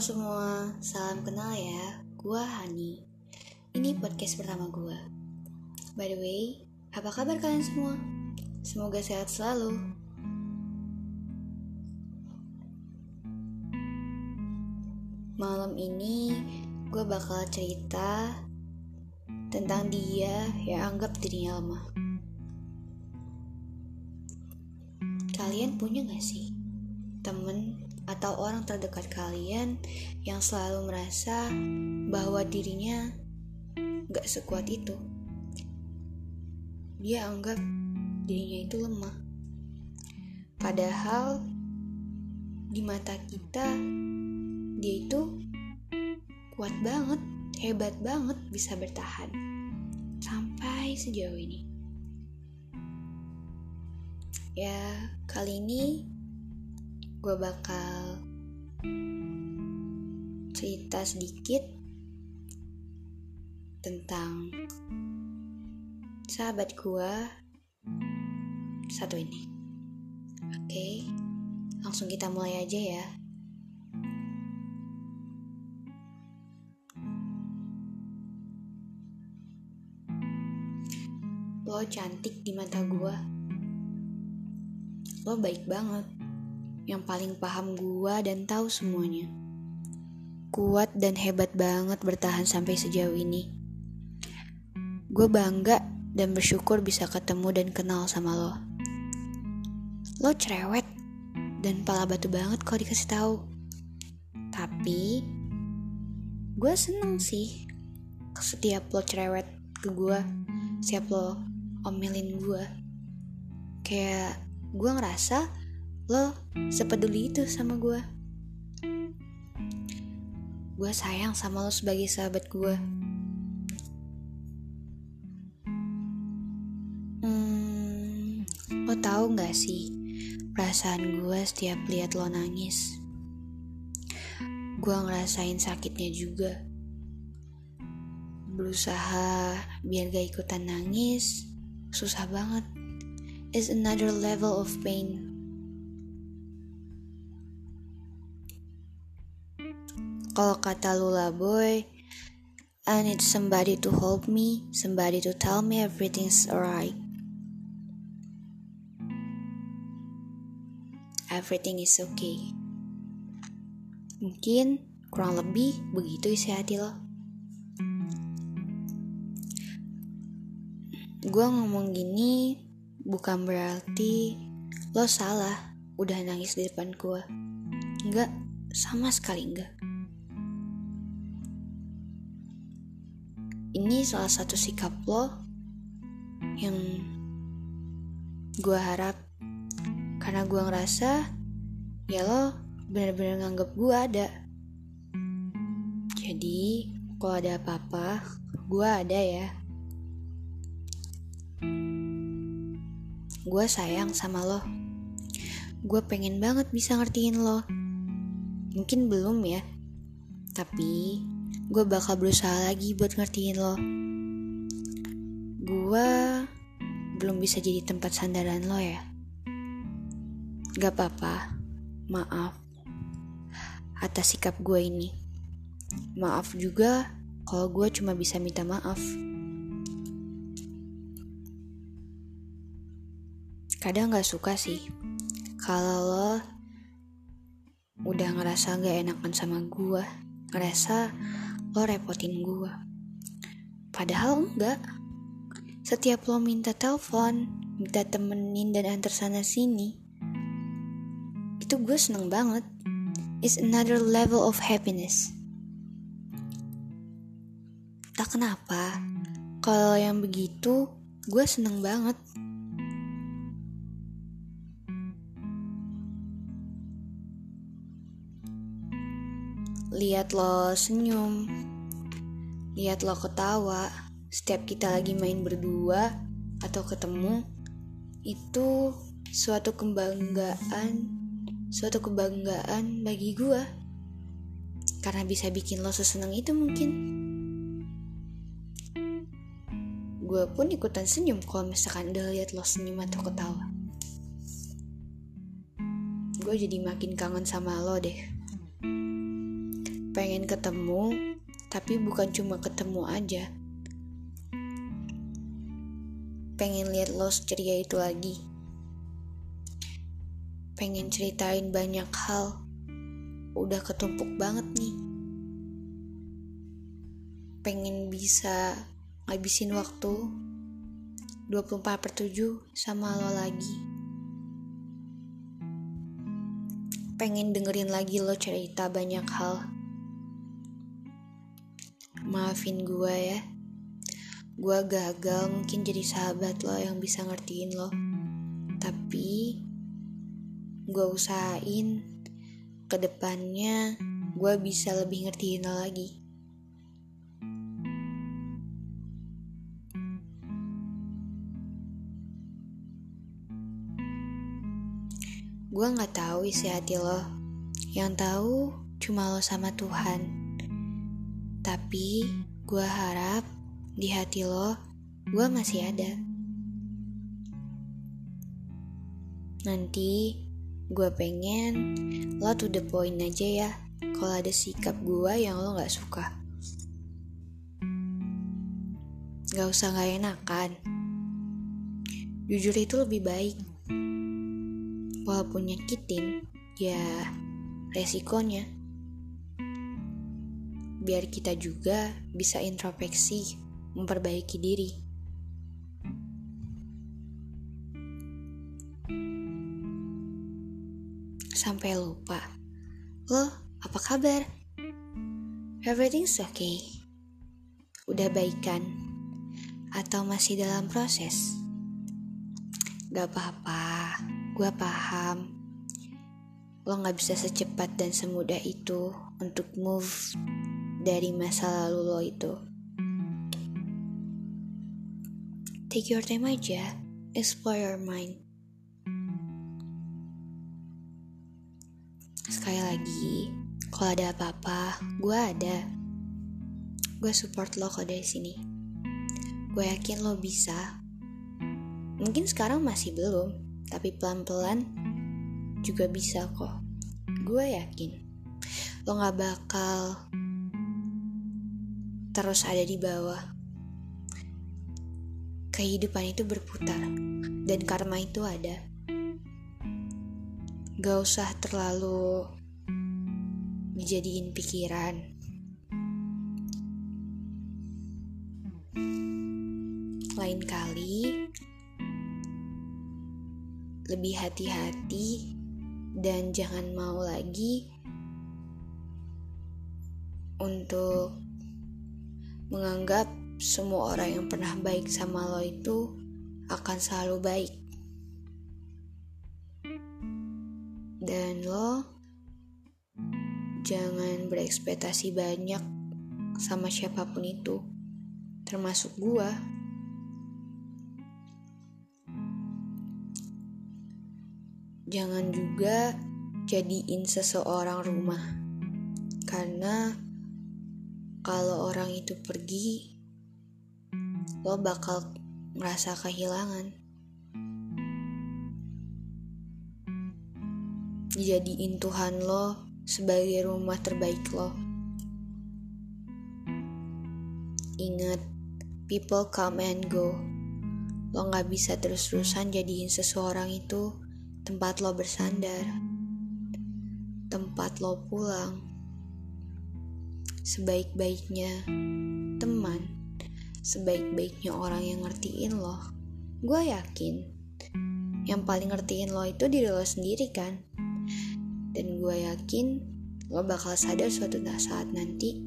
Semua, salam kenal ya. Gua Hani. Ini podcast pertama gua. By the way, apa kabar kalian semua? Semoga sehat selalu. Malam ini gue bakal cerita tentang dia yang anggap dirinya lemah. Kalian punya gak sih temen atau orang terdekat kalian yang selalu merasa bahwa dirinya gak sekuat itu? Dia anggap dirinya itu lemah. Padahal di mata kita dia itu kuat banget, hebat banget bisa bertahan sampai sejauh ini. Ya, kali ini gue bakal cerita sedikit tentang sahabat gue satu ini. Oke, langsung kita mulai aja ya. Lo cantik di mata gue. Lo baik banget. Yang paling paham gue dan tahu semuanya. Kuat dan hebat banget bertahan sampai sejauh ini. Gue bangga dan bersyukur bisa ketemu dan kenal sama lo. Lo cerewet dan pala batu banget kalau dikasih tahu. Tapi gue seneng sih setiap lo cerewet ke gue, setiap lo omelin gue kayak gue ngerasa lo sepeduli itu sama gue gue sayang sama lo sebagai sahabat gue hmm, lo tahu nggak sih perasaan gue setiap lihat lo nangis gue ngerasain sakitnya juga berusaha biar gak ikutan nangis susah banget. It's another level of pain. Kalau kata Lula Boy, I need somebody to hold me, somebody to tell me everything's alright. Everything is okay. Mungkin kurang lebih begitu isi hati lo. Gue ngomong gini bukan berarti lo salah udah nangis di depan gue. Enggak, sama sekali enggak. Ini salah satu sikap lo yang gue harap karena gue ngerasa ya lo bener-bener nganggep gue ada. Jadi kalau ada apa-apa, gue ada ya. Gue sayang sama lo. Gue pengen banget bisa ngertiin lo. Mungkin belum ya. Tapi gue bakal berusaha lagi buat ngertiin lo. Gue belum bisa jadi tempat sandaran lo ya. Gak apa-apa. Maaf. Atas sikap gue ini. Maaf juga kalau gue cuma bisa minta maaf. kadang gak suka sih kalau lo udah ngerasa gak enakan sama gue ngerasa lo repotin gue padahal enggak. Setiap lo minta telepon minta temenin dan antar sana sini itu gue seneng banget. It's another level of happiness. Tak kenapa kalau yang begitu gue seneng banget lihat lo senyum, lihat lo ketawa setiap kita lagi main berdua atau ketemu, itu suatu kebanggaan, suatu kebanggaan bagi gue. Karena bisa bikin lo seseneng itu mungkin. Gue pun ikutan senyum kalau misalkan udah lihat lo senyum atau ketawa. Gue jadi makin kangen sama lo deh. Pengen ketemu, tapi bukan cuma ketemu aja. Pengen lihat lo ceria itu lagi. Pengen ceritain banyak hal. Udah ketumpuk banget nih. Pengen bisa ngabisin waktu 24 per 7 sama lo lagi. Pengen dengerin lagi lo cerita banyak hal. Maafin gue ya. Gue gagal mungkin jadi sahabat lo yang bisa ngertiin lo. Tapi gue usahain ke depannya gue bisa lebih ngertiin lo lagi. Gue nggak tahu isi hati lo. Yang tahu cuma lo sama Tuhan. Tapi gue harap di hati lo, gue masih ada. Nanti gue pengen lo to the point aja ya kalau ada sikap gue yang lo gak suka. Gak usah gak enakan. Jujur itu lebih baik walaupun nyakitin ya resikonya biar kita juga bisa introspeksi memperbaiki diri. Sampai lupa. Lo apa kabar? Everything's okay. Udah baikan atau masih dalam proses? Gak apa-apa. Gue paham. Lo gak bisa secepat dan semudah itu untuk move dari masa lalu lo itu. Take your time aja, explore your mind. Sekali lagi, kalau ada apa-apa, gue ada. Gue support lo kok dari sini. Gue yakin lo bisa. Mungkin sekarang masih belum, tapi pelan-pelan juga bisa kok. Gue yakin lo gak bakal terus ada di bawah. Kehidupan itu berputar dan karma itu ada. Gak usah terlalu dijadiin pikiran. Lain kali lebih hati-hati dan jangan mau lagi untuk menganggap semua orang yang pernah baik sama lo itu akan selalu baik. Dan lo jangan berekspektasi banyak sama siapa pun itu, termasuk gua. jangan juga jadiin seseorang rumah. Karena kalau orang itu pergi, lo bakal ngerasa kehilangan. Jadiin Tuhan lo sebagai rumah terbaik lo. Ingat, people come and go. Lo gak bisa terus-terusan jadiin seseorang itu tempat lo bersandar, tempat lo pulang, sebaik-baiknya teman, sebaik-baiknya orang yang ngertiin lo. Gue yakin yang paling ngertiin lo itu diri lo sendiri kan. Dan gue yakin lo bakal sadar suatu saat nanti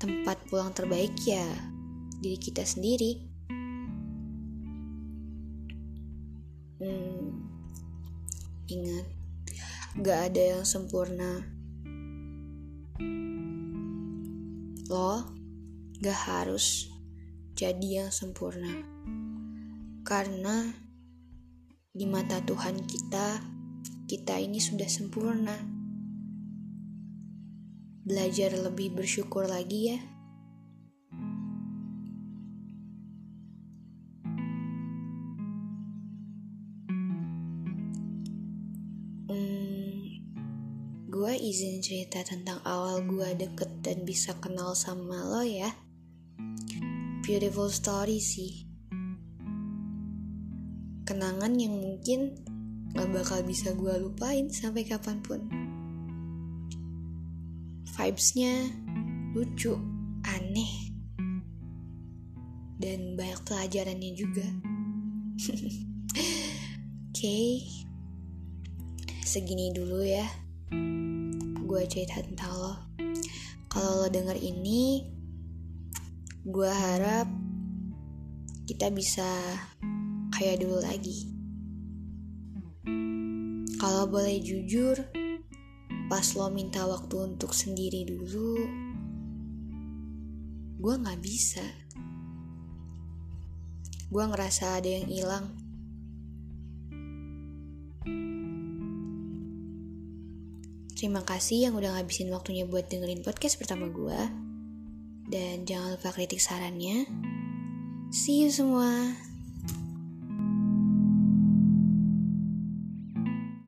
tempat pulang terbaik ya diri kita sendiri. Hmm, Ingat, gak ada yang sempurna. Lo gak harus jadi yang sempurna. Karena di mata Tuhan kita, kita ini sudah sempurna. Belajar lebih bersyukur lagi ya. Izin cerita tentang awal gue deket dan bisa kenal sama lo ya. Beautiful story sih. Kenangan yang mungkin gak bakal bisa gue lupain sampai kapan pun. Vibesnya lucu, aneh, dan banyak pelajarannya juga. Oke, okay. segini dulu ya. Gue cerita tentang lo. Kalau lo denger ini, gue harap kita bisa kayak dulu lagi. Kalau boleh jujur, pas lo minta waktu untuk sendiri dulu, gue gak bisa. Gue ngerasa ada yang hilang. Terima kasih yang udah ngabisin waktunya buat dengerin podcast pertama gue. Dan jangan lupa kritik sarannya. See you semua.